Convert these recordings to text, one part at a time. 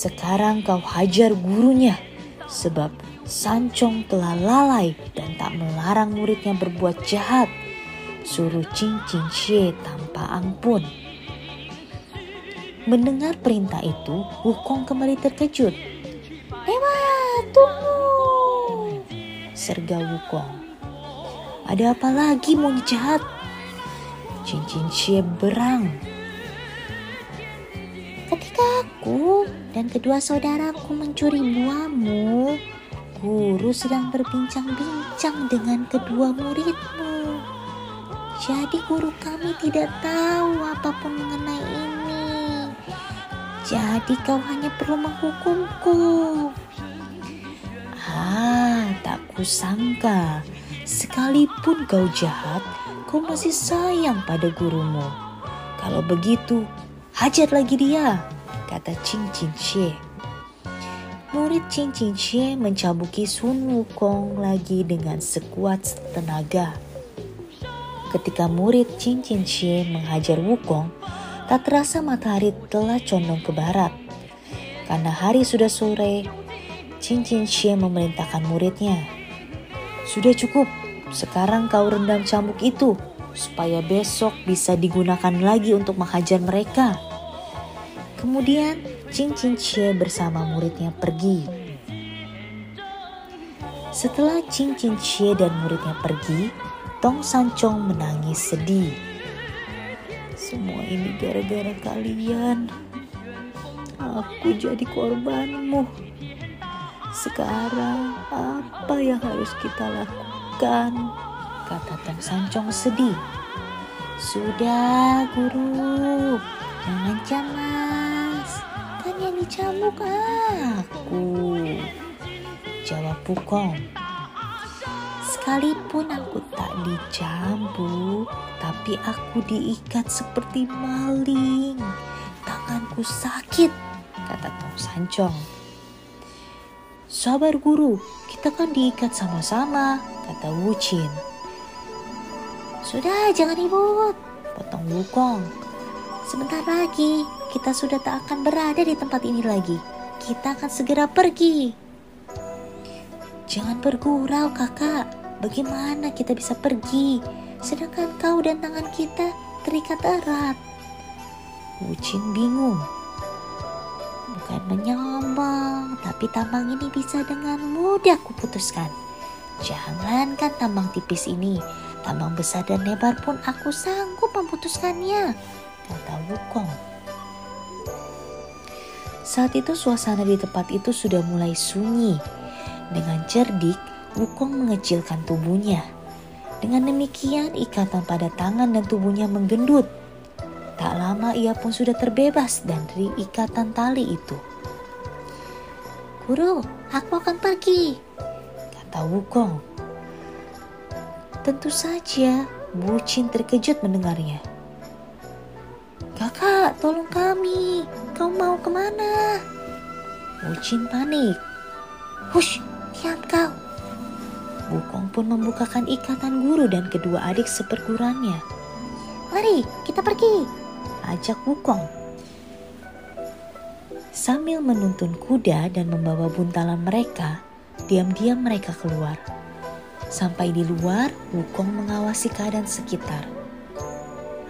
Sekarang kau hajar gurunya, sebab Sancong telah lalai dan tak melarang muridnya berbuat jahat. Suruh Cing Xie tanpa ampun. Mendengar perintah itu, Wukong kembali terkejut. Dewa, tunggu! Serga Wukong. Ada apa lagi mau jahat? Cing Xie berang Ketika aku dan kedua saudaraku mencuri buahmu, guru sedang berbincang-bincang dengan kedua muridmu. Jadi guru kami tidak tahu apa pun mengenai ini. Jadi kau hanya perlu menghukumku. Ah, tak kusangka. Sekalipun kau jahat, kau masih sayang pada gurumu. Kalau begitu, Hajar lagi dia, kata Cing Cing Xie. Murid Cing Cing Xie mencabuki Sun Wukong lagi dengan sekuat tenaga. Ketika murid Cing Cing Xie menghajar Wukong, tak terasa matahari telah condong ke barat. Karena hari sudah sore, Cing Cing Xie memerintahkan muridnya. Sudah cukup, sekarang kau rendam cambuk itu supaya besok bisa digunakan lagi untuk menghajar mereka. Kemudian Cing Xie bersama muridnya pergi. Setelah Cing Xie dan muridnya pergi, Tong San Chong menangis sedih. Semua ini gara-gara kalian. Aku jadi korbanmu. Sekarang apa yang harus kita lakukan? Kata Tong San Chong sedih. Sudah guru, jangan cemas dicambuk aku. Jawab Pukong. Sekalipun aku tak dicambuk, tapi aku diikat seperti maling. Tanganku sakit, kata Tong Sancong. Sabar guru, kita kan diikat sama-sama, kata Wu Chin. Sudah, jangan ribut, potong Wukong. Sebentar lagi, kita sudah tak akan berada di tempat ini lagi. Kita akan segera pergi. Jangan bergurau kakak, bagaimana kita bisa pergi? Sedangkan kau dan tangan kita terikat erat. Wucin bingung. Bukan menyombong, tapi tambang ini bisa dengan mudah kuputuskan. Jangankan tambang tipis ini, tambang besar dan lebar pun aku sanggup memutuskannya, kata Wukong. Saat itu suasana di tempat itu sudah mulai sunyi. Dengan cerdik, Wukong mengecilkan tubuhnya. Dengan demikian, ikatan pada tangan dan tubuhnya menggendut. Tak lama ia pun sudah terbebas dari ikatan tali itu. Guru, aku akan pergi, kata Wukong. Tentu saja, Bucin terkejut mendengarnya. Kakak, tolong kami. Kau mau ke mana? Wucin panik. Hush, diam kau. Wukong pun membukakan ikatan guru dan kedua adik seperguruannya. Mari, kita pergi. Ajak Wukong. Sambil menuntun kuda dan membawa buntalan mereka, diam-diam mereka keluar. Sampai di luar, Wukong mengawasi keadaan sekitar.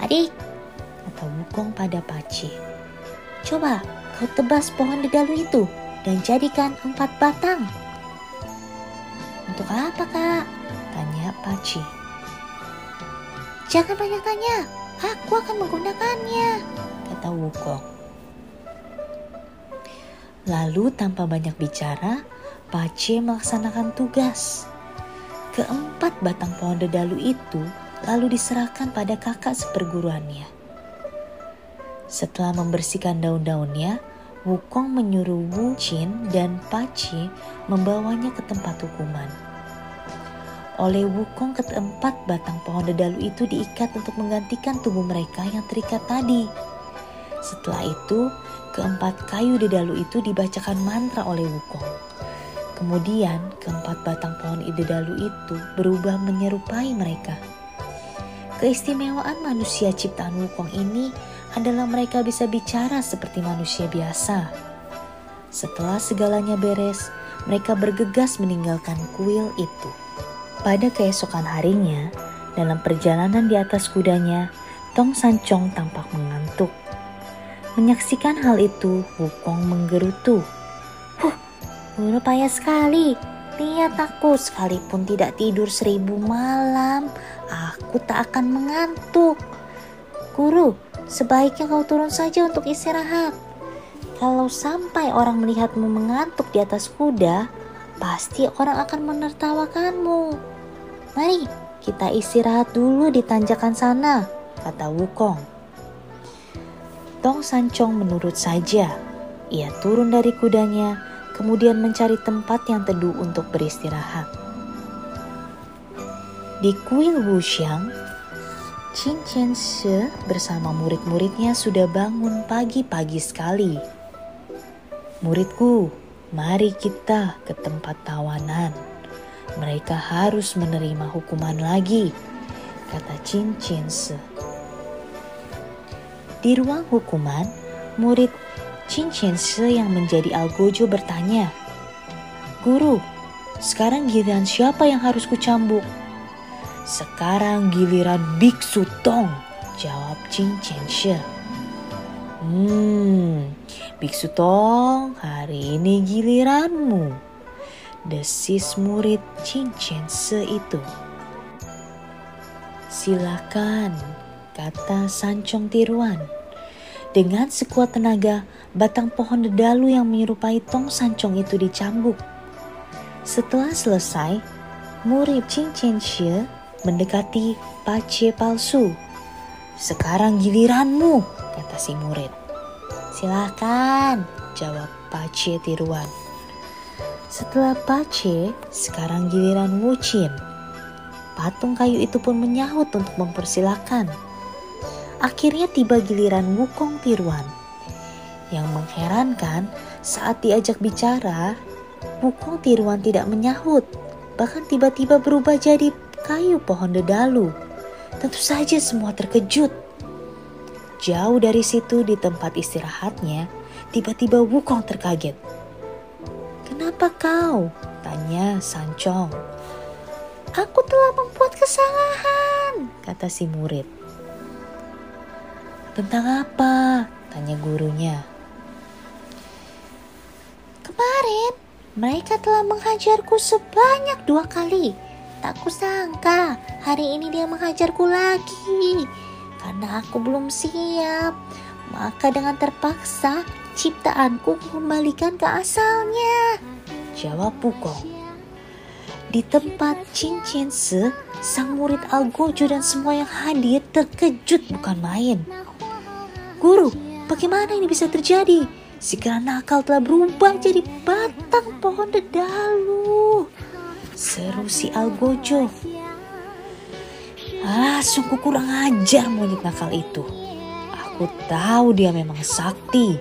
Adik, kata Wukong pada Paci. Coba kau tebas pohon dedalu itu dan jadikan empat batang. Untuk apa kak? Tanya Paci. Jangan banyak tanya, aku akan menggunakannya, kata Wukong. Lalu tanpa banyak bicara, Paci melaksanakan tugas. Keempat batang pohon dedalu itu lalu diserahkan pada kakak seperguruannya. Setelah membersihkan daun-daunnya, Wukong menyuruh Wu Jin dan Pace membawanya ke tempat hukuman. Oleh Wukong keempat batang pohon dedalu itu diikat untuk menggantikan tubuh mereka yang terikat tadi. Setelah itu, keempat kayu dedalu itu dibacakan mantra oleh Wukong. Kemudian, keempat batang pohon dedalu itu berubah menyerupai mereka. Keistimewaan manusia ciptaan Wukong ini adalah mereka bisa bicara seperti manusia biasa. Setelah segalanya beres, mereka bergegas meninggalkan kuil itu. Pada keesokan harinya, dalam perjalanan di atas kudanya, Tong Sancong tampak mengantuk. Menyaksikan hal itu, Wukong menggerutu. Huh, guru payah sekali. Lihat aku, sekalipun tidak tidur seribu malam, aku tak akan mengantuk. Guru, Sebaiknya kau turun saja untuk istirahat. Kalau sampai orang melihatmu mengantuk di atas kuda, pasti orang akan menertawakanmu. Mari kita istirahat dulu di tanjakan sana, kata Wukong. Tong Sancong menurut saja. Ia turun dari kudanya, kemudian mencari tempat yang teduh untuk beristirahat. Di kuil Wuxiang, Qin Chen bersama murid-muridnya sudah bangun pagi-pagi sekali. Muridku, mari kita ke tempat tawanan. Mereka harus menerima hukuman lagi, kata Qin Chen. Di ruang hukuman, murid Qin Chen yang menjadi algojo bertanya, Guru, sekarang giliran siapa yang harus kucambuk? Sekarang giliran Biksu Tong, jawab Jin Chen Shi. Hmm, Biksu Tong, hari ini giliranmu. Desis murid Jin Chen Shi itu. Silakan, kata Sancong Tiruan. Dengan sekuat tenaga, batang pohon dedalu yang menyerupai tong sancong itu dicambuk. Setelah selesai, murid Jin Chen mendekati pace palsu. Sekarang giliranmu, kata si murid. Silakan, jawab pace tiruan. Setelah pace, sekarang giliran Wucin. Patung kayu itu pun menyahut untuk mempersilahkan. Akhirnya tiba giliran Wukong tiruan. Yang mengherankan, saat diajak bicara, Wukong tiruan tidak menyahut, bahkan tiba-tiba berubah jadi kayu pohon dedalu. Tentu saja semua terkejut. Jauh dari situ di tempat istirahatnya, tiba-tiba Wukong terkaget. Kenapa kau? Tanya Sancong. Aku telah membuat kesalahan, kata si murid. Tentang apa? Tanya gurunya. Kemarin mereka telah menghajarku sebanyak dua kali Tak kusangka hari ini dia menghajarku lagi. Karena aku belum siap. Maka dengan terpaksa ciptaanku kembalikan ke asalnya. Jawab Pukong. Di tempat cincin se, sang murid Algojo dan semua yang hadir terkejut bukan main. Guru, bagaimana ini bisa terjadi? Si nakal telah berubah jadi batang pohon dedalu. Seru si Algojo. Ah, sungguh kurang ajar monyet nakal itu. Aku tahu dia memang sakti.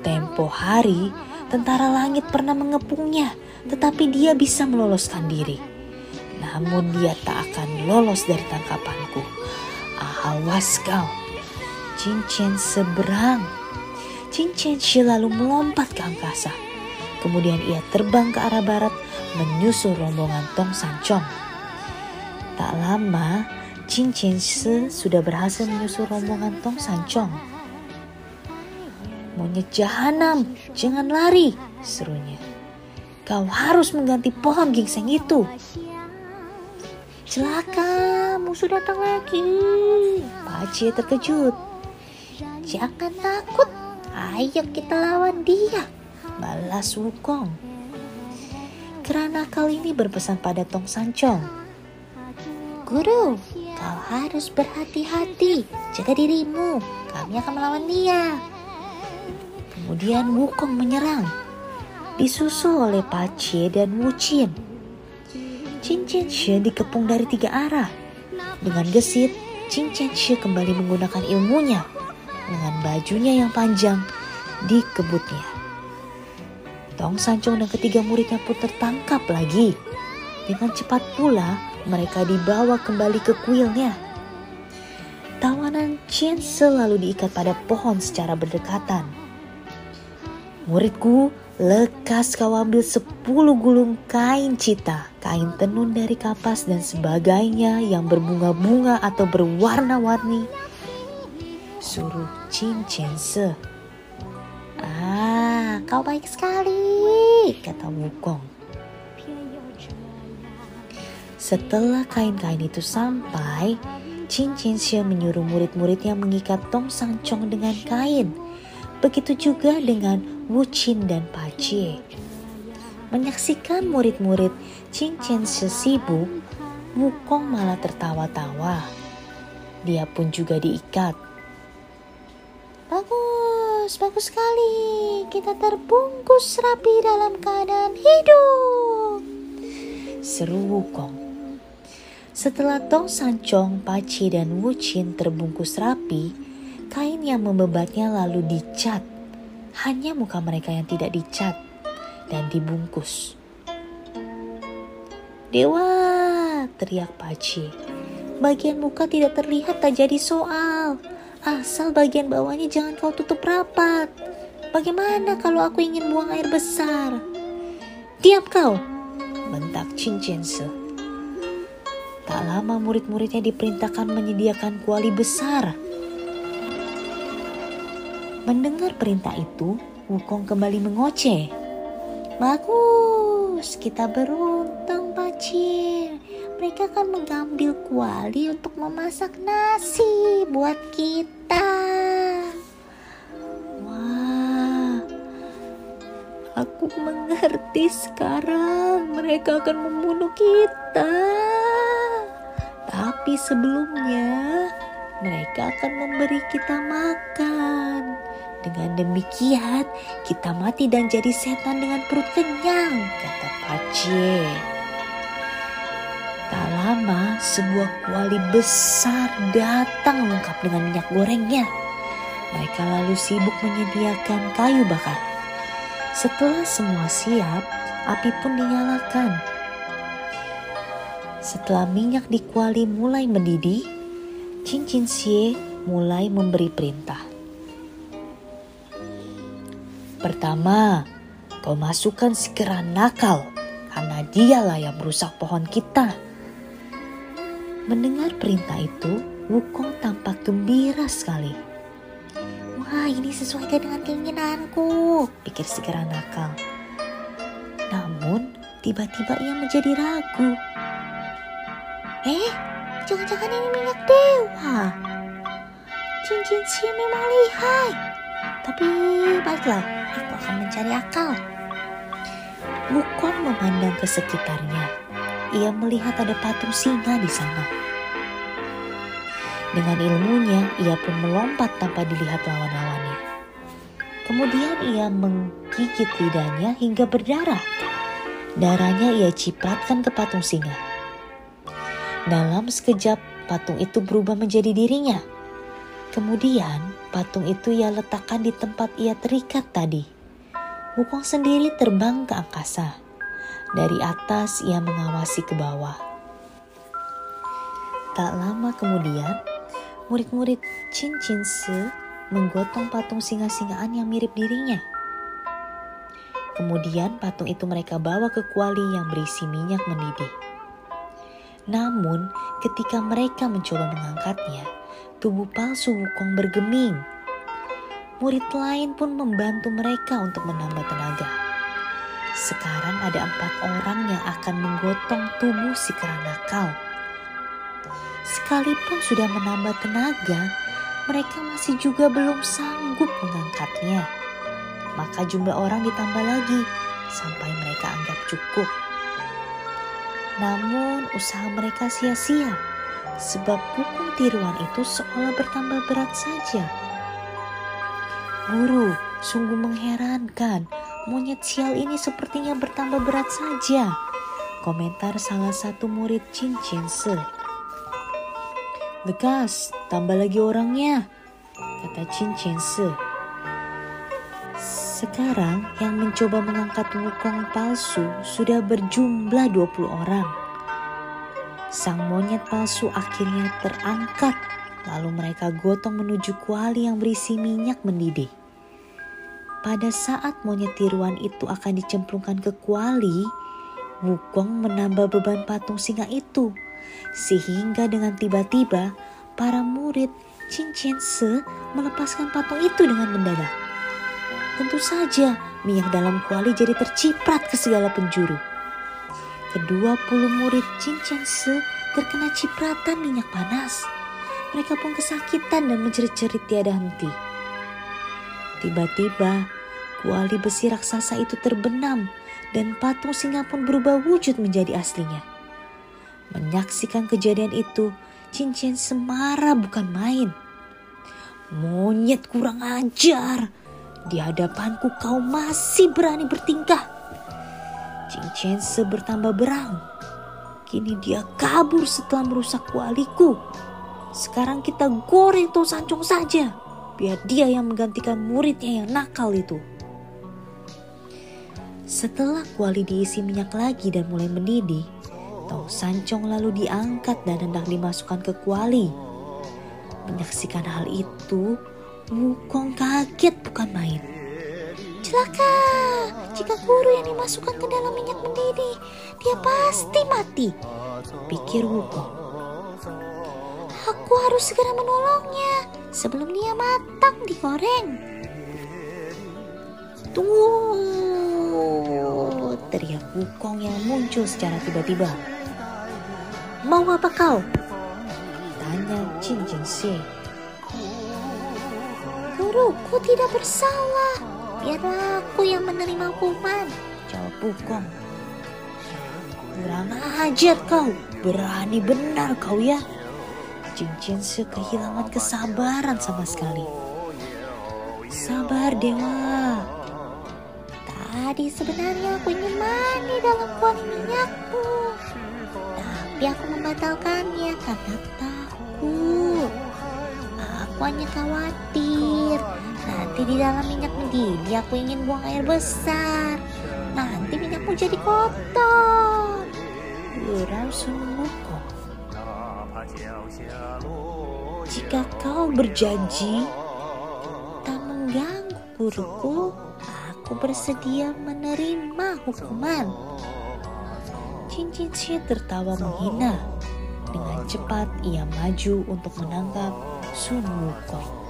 Tempo hari, tentara langit pernah mengepungnya, tetapi dia bisa meloloskan diri. Namun dia tak akan lolos dari tangkapanku. Awas kau. Cincin seberang. Cincin lalu melompat ke angkasa. Kemudian ia terbang ke arah barat menyusul rombongan Tong Sancong. Tak lama, Jin Chen Se sudah berhasil menyusul rombongan Tong Sancong. Monyet jahanam, jangan lari, serunya. Kau harus mengganti pohon gingseng itu. Celaka, musuh datang lagi. Pace terkejut. Jangan takut, ayo kita lawan dia. Balas Wukong. Kerana kali ini berpesan pada Tong Sancong. Guru, kau harus berhati-hati. Jaga dirimu. Kami akan melawan dia. Kemudian Wukong menyerang, disusul oleh Pace dan Wucin. Qin Shi dikepung dari tiga arah. Dengan gesit, Qin Shi kembali menggunakan ilmunya dengan bajunya yang panjang dikebutnya. Tong Sancong dan ketiga muridnya pun tertangkap lagi. Dengan cepat pula mereka dibawa kembali ke kuilnya. Tawanan Chen selalu diikat pada pohon secara berdekatan. Muridku, lekas kau ambil sepuluh gulung kain cita, kain tenun dari kapas dan sebagainya yang berbunga-bunga atau berwarna-warni. Suruh Chin Chen Se. Kau baik sekali, kata Wukong. Setelah kain-kain itu sampai, Chin Chin Xie menyuruh murid-muridnya mengikat Tong Chong dengan kain. Begitu juga dengan Wu Qin dan Pa Jie. Menyaksikan murid-murid Chin Chin Xie sibuk, Wukong malah tertawa-tawa. Dia pun juga diikat. Bagus, bagus sekali. Kita terbungkus rapi dalam keadaan hidup. Seru Wukong. Setelah Tong Sancong, Paci, dan Wucin terbungkus rapi, kain yang membebatnya lalu dicat. Hanya muka mereka yang tidak dicat dan dibungkus. Dewa, teriak Paci. Bagian muka tidak terlihat tak jadi soal. Asal bagian bawahnya jangan kau tutup rapat. Bagaimana kalau aku ingin buang air besar? Diam kau, bentak Cincin Se. Tak lama murid-muridnya diperintahkan menyediakan kuali besar. Mendengar perintah itu, Wukong kembali mengoceh. Bagus, kita beruntung, Pacir. Mereka akan mengambil kuali untuk memasak nasi buat kita. Wah, aku mengerti sekarang. Mereka akan membunuh kita. Tapi sebelumnya mereka akan memberi kita makan. Dengan demikian kita mati dan jadi setan dengan perut kenyang, kata Pace. Sebuah kuali besar datang lengkap dengan minyak gorengnya. Mereka lalu sibuk menyediakan kayu bakar. Setelah semua siap, api pun dinyalakan setelah minyak di kuali mulai mendidih, Cincin Xie mulai memberi perintah. Pertama, kau masukkan segera nakal karena dialah yang merusak pohon kita. Mendengar perintah itu, Wukong tampak gembira sekali. Wah, ini sesuai dengan keinginanku, pikir segera nakal. Namun, tiba-tiba ia menjadi ragu. Eh, jangan-jangan ini minyak dewa. Cincin si memang lihai. Tapi baiklah, aku akan mencari akal. Wukong memandang ke sekitarnya. Ia melihat ada patung singa di sana. Dengan ilmunya, ia pun melompat tanpa dilihat lawan-lawannya. Kemudian ia menggigit lidahnya hingga berdarah. Darahnya ia cipratkan ke patung singa. Dalam sekejap, patung itu berubah menjadi dirinya. Kemudian, patung itu ia letakkan di tempat ia terikat tadi. Wukong sendiri terbang ke angkasa. Dari atas, ia mengawasi ke bawah. Tak lama kemudian, murid-murid Chin Chin Se menggotong patung singa-singaan yang mirip dirinya. Kemudian patung itu mereka bawa ke kuali yang berisi minyak mendidih. Namun, ketika mereka mencoba mengangkatnya, tubuh palsu Wukong bergeming. Murid lain pun membantu mereka untuk menambah tenaga. Sekarang ada empat orang yang akan menggotong tubuh si nakal. Sekalipun sudah menambah tenaga, mereka masih juga belum sanggup mengangkatnya. Maka jumlah orang ditambah lagi sampai mereka anggap cukup. Namun usaha mereka sia-sia sebab pukul tiruan itu seolah bertambah berat saja. Guru, sungguh mengherankan. Monyet sial ini sepertinya bertambah berat saja. Komentar salah satu murid Chin Se. Lekas, tambah lagi orangnya, kata Chin Se. Sekarang yang mencoba mengangkat wukong palsu sudah berjumlah 20 orang. Sang monyet palsu akhirnya terangkat, lalu mereka gotong menuju kuali yang berisi minyak mendidih. Pada saat monyet tiruan itu akan dicemplungkan ke kuali, Wukong menambah beban patung singa itu. Sehingga dengan tiba-tiba para murid Chin Chen Se melepaskan patung itu dengan mendadak. Tentu saja minyak dalam kuali jadi terciprat ke segala penjuru. Kedua puluh murid Chin Chen Se terkena cipratan minyak panas. Mereka pun kesakitan dan menjerit-jerit tiada henti. Tiba-tiba kuali besi raksasa itu terbenam dan patung singa pun berubah wujud menjadi aslinya. Menyaksikan kejadian itu, Cincin semara bukan main. Monyet kurang ajar. Di hadapanku kau masih berani bertingkah. Cincin bertambah berang. Kini dia kabur setelah merusak kualiku. Sekarang kita goreng tuh sancung saja. Biar dia yang menggantikan muridnya yang nakal itu. Setelah kuali diisi minyak lagi dan mulai mendidih, Tong Sancong lalu diangkat dan hendak dimasukkan ke kuali. Menyaksikan hal itu, Wukong kaget bukan main. Celaka, jika guru yang dimasukkan ke dalam minyak mendidih, dia pasti mati, pikir Wukong. Aku harus segera menolongnya sebelum dia matang digoreng. Tunggu, teriak Wukong yang muncul secara tiba-tiba. Mau apa kau? Tanya Jin Jin Si. Guruku tidak bersalah. Biarlah aku yang menerima hukuman. Jawab Wukong. Kurang ajar kau. Berani benar kau ya. Si kehilangan kesabaran sama sekali. Sabar Dewa, Tadi sebenarnya aku ingin mandi dalam kuali minyakku. Tapi aku membatalkannya karena takut. Aku hanya khawatir. Nanti di dalam minyak mendidih aku ingin buang air besar. Nanti minyakmu jadi kotor. Gurau Sunmuko. Jika kau berjanji tak mengganggu guruku, aku bersedia menerima hukuman. Cincin Xie tertawa menghina. Dengan cepat ia maju untuk menangkap Sun Wukong.